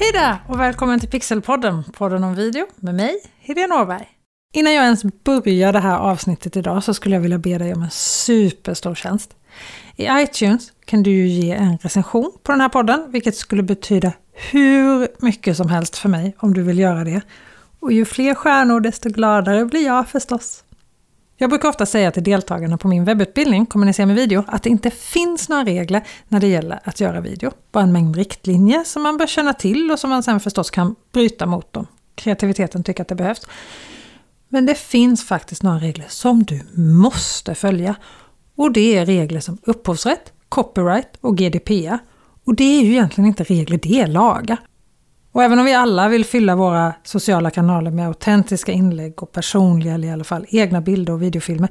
Hej där och välkommen till Pixelpodden, podden om video med mig, Helene Åberg. Innan jag ens börjar det här avsnittet idag så skulle jag vilja be dig om en superstor tjänst. I iTunes kan du ju ge en recension på den här podden, vilket skulle betyda hur mycket som helst för mig om du vill göra det. Och ju fler stjärnor desto gladare blir jag förstås. Jag brukar ofta säga till deltagarna på min webbutbildning Kommunicera med video att det inte finns några regler när det gäller att göra video. Bara en mängd riktlinjer som man bör känna till och som man sen förstås kan bryta mot om Kreativiteten tycker att det behövs. Men det finns faktiskt några regler som du måste följa. Och det är regler som upphovsrätt, copyright och GDPR. Och det är ju egentligen inte regler, det är lagar. Och även om vi alla vill fylla våra sociala kanaler med autentiska inlägg och personliga, eller i alla fall egna bilder och videofilmer,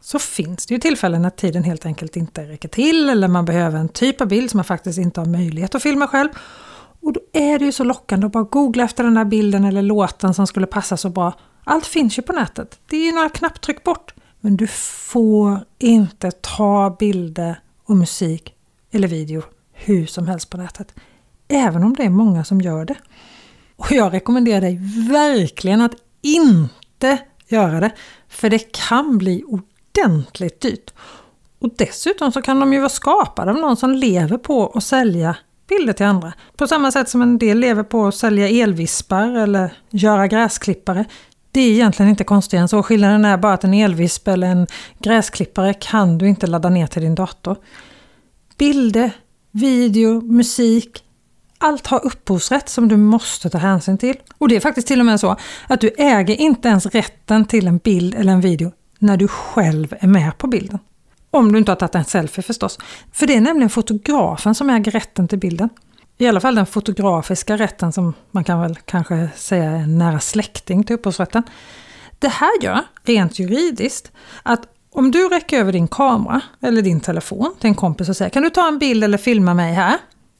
så finns det ju tillfällen när tiden helt enkelt inte räcker till eller man behöver en typ av bild som man faktiskt inte har möjlighet att filma själv. Och då är det ju så lockande att bara googla efter den där bilden eller låten som skulle passa så bra. Allt finns ju på nätet. Det är ju några knapptryck bort. Men du får inte ta bilder och musik eller video hur som helst på nätet. Även om det är många som gör det. Och jag rekommenderar dig verkligen att inte göra det. För det kan bli ordentligt dyrt. Och dessutom så kan de ju vara skapade av någon som lever på att sälja bilder till andra. På samma sätt som en del lever på att sälja elvispar eller göra gräsklippare. Det är egentligen inte konstigt än så. Skillnaden är bara att en elvisp eller en gräsklippare kan du inte ladda ner till din dator. Bilder, video, musik, allt har upphovsrätt som du måste ta hänsyn till. Och det är faktiskt till och med så att du äger inte ens rätten till en bild eller en video när du själv är med på bilden. Om du inte har tagit en selfie förstås. För det är nämligen fotografen som äger rätten till bilden. I alla fall den fotografiska rätten som man kan väl kanske säga är en nära släkting till upphovsrätten. Det här gör, rent juridiskt, att om du räcker över din kamera eller din telefon till en kompis och säger kan du ta en bild eller filma mig här?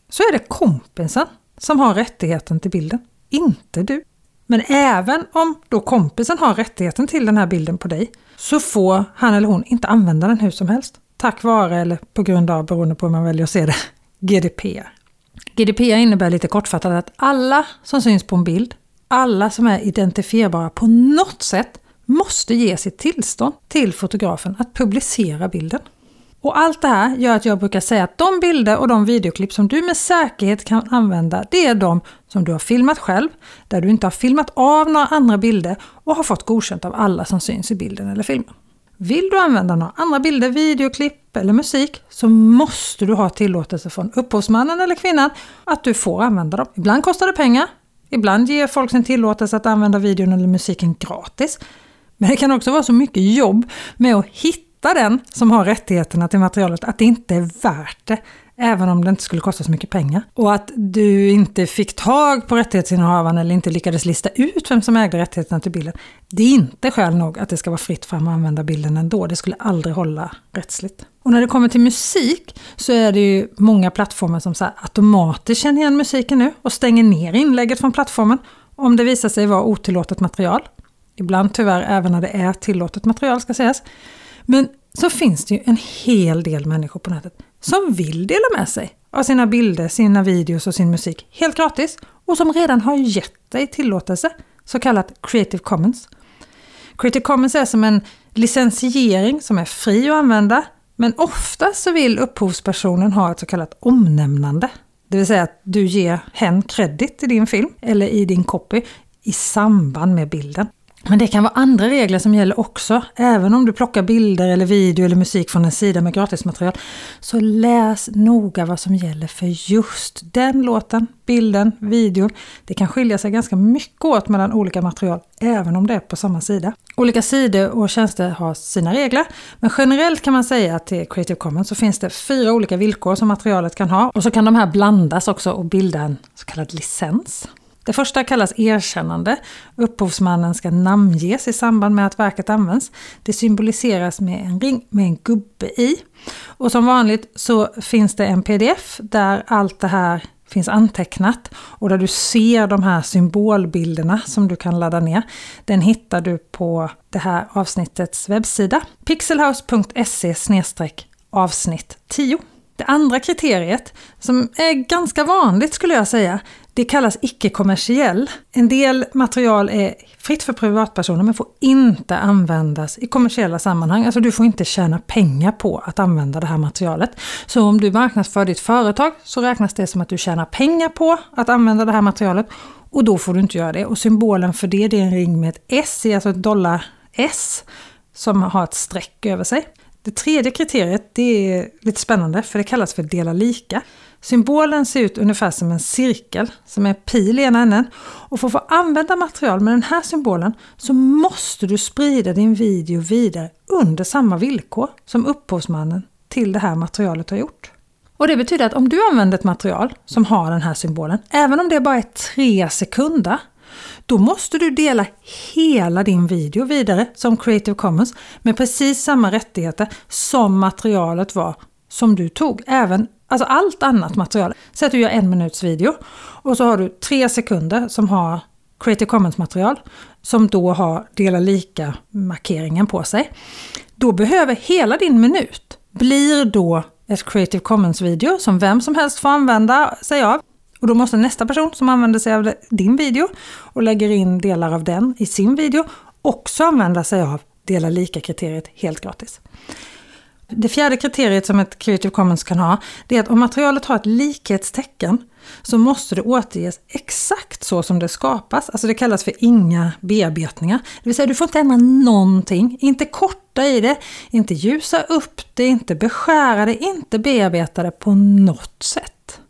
Så är det kompisen som har rättigheten till bilden, inte du. Men även om då kompisen har rättigheten till den här bilden på dig så får han eller hon inte använda den hur som helst. Tack vare eller på grund av, beroende på hur man väljer att se det, GDPR. GDPR innebär lite kortfattat att alla som syns på en bild, alla som är identifierbara på något sätt, måste ge sitt tillstånd till fotografen att publicera bilden. Och allt det här gör att jag brukar säga att de bilder och de videoklipp som du med säkerhet kan använda, det är de som du har filmat själv, där du inte har filmat av några andra bilder och har fått godkänt av alla som syns i bilden eller filmen. Vill du använda några andra bilder, videoklipp eller musik så måste du ha tillåtelse från upphovsmannen eller kvinnan att du får använda dem. Ibland kostar det pengar, ibland ger folk sin tillåtelse att använda videon eller musiken gratis. Men det kan också vara så mycket jobb med att hitta kosta den som har rättigheterna till materialet att det inte är värt det, även om det inte skulle kosta så mycket pengar. Och att du inte fick tag på rättighetsinnehavaren eller inte lyckades lista ut vem som ägde rättigheterna till bilden. Det är inte skäl nog att det ska vara fritt fram att använda bilden ändå. Det skulle aldrig hålla rättsligt. Och när det kommer till musik så är det ju många plattformar som så automatiskt känner igen musiken nu och stänger ner inlägget från plattformen om det visar sig vara otillåtet material. Ibland tyvärr även när det är tillåtet material ska sägas. Men så finns det ju en hel del människor på nätet som vill dela med sig av sina bilder, sina videos och sin musik helt gratis och som redan har gett dig tillåtelse, så kallat Creative Commons. Creative Commons är som en licensiering som är fri att använda men ofta så vill upphovspersonen ha ett så kallat omnämnande. Det vill säga att du ger hen kredit i din film eller i din copy i samband med bilden. Men det kan vara andra regler som gäller också. Även om du plockar bilder eller video eller musik från en sida med gratismaterial. Så läs noga vad som gäller för just den låten, bilden, videon. Det kan skilja sig ganska mycket åt mellan olika material, även om det är på samma sida. Olika sidor och tjänster har sina regler, men generellt kan man säga att till Creative Commons så finns det fyra olika villkor som materialet kan ha. Och så kan de här blandas också och bilda en så kallad licens. Det första kallas erkännande. Upphovsmannen ska namnges i samband med att verket används. Det symboliseras med en ring med en gubbe i. Och som vanligt så finns det en pdf där allt det här finns antecknat och där du ser de här symbolbilderna som du kan ladda ner. Den hittar du på det här avsnittets webbsida pixelhouse.se avsnitt 10. Det andra kriteriet, som är ganska vanligt skulle jag säga, det kallas icke-kommersiell. En del material är fritt för privatpersoner men får inte användas i kommersiella sammanhang. Alltså du får inte tjäna pengar på att använda det här materialet. Så om du marknadsför ditt företag så räknas det som att du tjänar pengar på att använda det här materialet och då får du inte göra det. Och symbolen för det, det är en ring med ett S, alltså ett dollar-S som har ett streck över sig. Det tredje kriteriet det är lite spännande för det kallas för dela lika. Symbolen ser ut ungefär som en cirkel som är pil i ena änden. Och för att få använda material med den här symbolen så måste du sprida din video vidare under samma villkor som upphovsmannen till det här materialet har gjort. Och det betyder att om du använder ett material som har den här symbolen, även om det bara är tre sekunder, då måste du dela hela din video vidare som Creative Commons med precis samma rättigheter som materialet var som du tog. Även, alltså allt annat material. Säg att du gör en minuts video och så har du tre sekunder som har Creative Commons material som då har dela lika markeringen på sig. Då behöver hela din minut blir då ett Creative Commons video som vem som helst får använda sig av. Och då måste nästa person som använder sig av din video och lägger in delar av den i sin video också använda sig av dela lika-kriteriet helt gratis. Det fjärde kriteriet som ett Creative Commons kan ha, det är att om materialet har ett likhetstecken så måste det återges exakt så som det skapas. Alltså det kallas för inga bearbetningar. Det vill säga du får inte ändra någonting, inte korta i det, inte ljusa upp det, inte beskära det, inte bearbeta det på något sätt.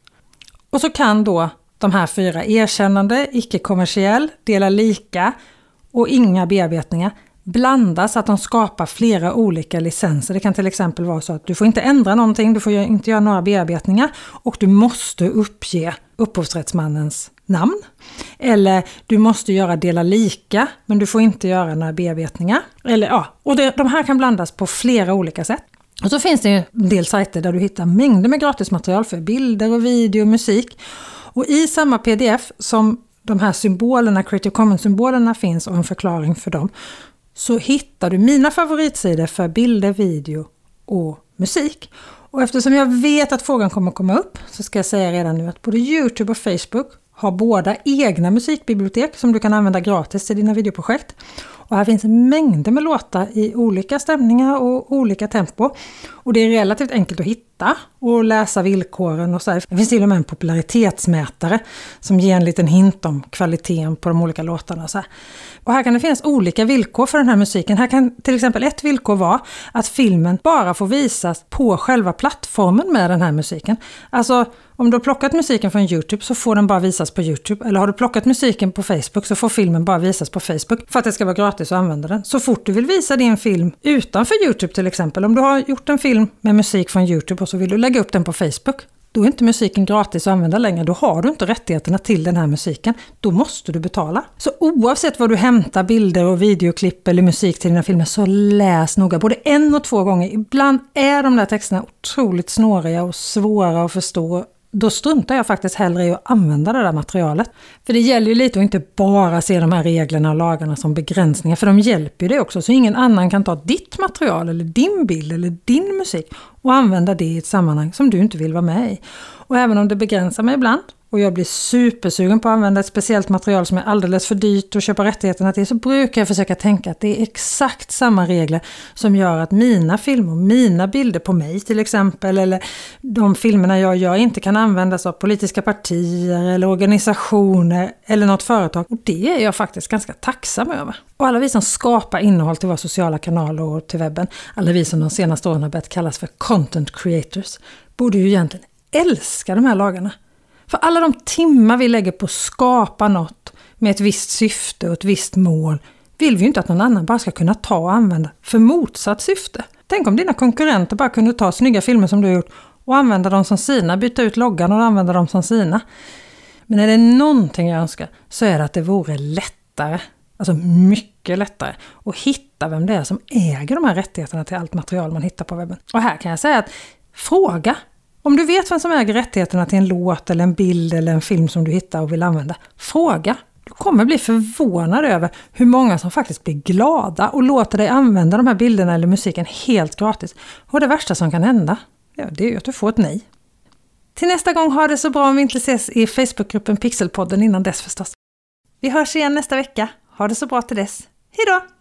Och så kan då de här fyra, erkännande, icke-kommersiell, dela lika och inga bearbetningar, blandas så att de skapar flera olika licenser. Det kan till exempel vara så att du får inte ändra någonting, du får inte göra några bearbetningar och du måste uppge upphovsrättsmannens namn. Eller du måste göra dela lika, men du får inte göra några bearbetningar. Eller, ja, och det, de här kan blandas på flera olika sätt. Och så finns det en del sajter där du hittar mängder med gratismaterial för bilder och video och musik. Och i samma pdf som de här symbolerna, Creative Commons-symbolerna finns och en förklaring för dem, så hittar du mina favoritsidor för bilder, video och musik. Och eftersom jag vet att frågan kommer komma upp så ska jag säga redan nu att både Youtube och Facebook har båda egna musikbibliotek som du kan använda gratis till dina videoprojekt. Och här finns mängder med låtar i olika stämningar och olika tempo. Och det är relativt enkelt att hitta och läsa villkoren och så. Här. Det finns till och med en popularitetsmätare som ger en liten hint om kvaliteten på de olika låtarna. Och, så här. och här kan det finnas olika villkor för den här musiken. Här kan till exempel ett villkor vara att filmen bara får visas på själva plattformen med den här musiken. Alltså om du har plockat musiken från Youtube så får den bara visas på Youtube. Eller har du plockat musiken på Facebook så får filmen bara visas på Facebook. För att det ska vara gratis att använda den. Så fort du vill visa din film utanför Youtube till exempel. Om du har gjort en film med musik från Youtube och så vill du lägga upp den på Facebook. Då är inte musiken gratis att använda längre. Då har du inte rättigheterna till den här musiken. Då måste du betala. Så oavsett var du hämtar bilder och videoklipp eller musik till dina filmer så läs noga både en och två gånger. Ibland är de där texterna otroligt snåriga och svåra att förstå då struntar jag faktiskt hellre i att använda det där materialet. För det gäller ju lite att inte bara se de här reglerna och lagarna som begränsningar, för de hjälper ju dig också, så ingen annan kan ta ditt material eller din bild eller din musik och använda det i ett sammanhang som du inte vill vara med i. Och även om det begränsar mig ibland, och jag blir supersugen på att använda ett speciellt material som är alldeles för dyrt att köpa rättigheterna till så brukar jag försöka tänka att det är exakt samma regler som gör att mina filmer, mina bilder på mig till exempel eller de filmerna jag gör inte kan användas av politiska partier eller organisationer eller något företag. Och det är jag faktiskt ganska tacksam över. Och alla vi som skapar innehåll till våra sociala kanaler och till webben, alla vi som de senaste åren har börjat kallas för content creators, borde ju egentligen älska de här lagarna. För alla de timmar vi lägger på att skapa något med ett visst syfte och ett visst mål vill vi ju inte att någon annan bara ska kunna ta och använda för motsatt syfte. Tänk om dina konkurrenter bara kunde ta snygga filmer som du har gjort och använda dem som sina, byta ut loggan och använda dem som sina. Men är det någonting jag önskar så är det att det vore lättare, alltså mycket lättare, att hitta vem det är som äger de här rättigheterna till allt material man hittar på webben. Och här kan jag säga att fråga om du vet vem som äger rättigheterna till en låt eller en bild eller en film som du hittar och vill använda, fråga! Du kommer bli förvånad över hur många som faktiskt blir glada och låter dig använda de här bilderna eller musiken helt gratis. Och det värsta som kan hända, Ja, det är ju att du får ett nej. Till nästa gång, ha det så bra om vi inte ses i Facebookgruppen Pixelpodden innan dess förstås. Vi hörs igen nästa vecka. Ha det så bra till dess. Hejdå!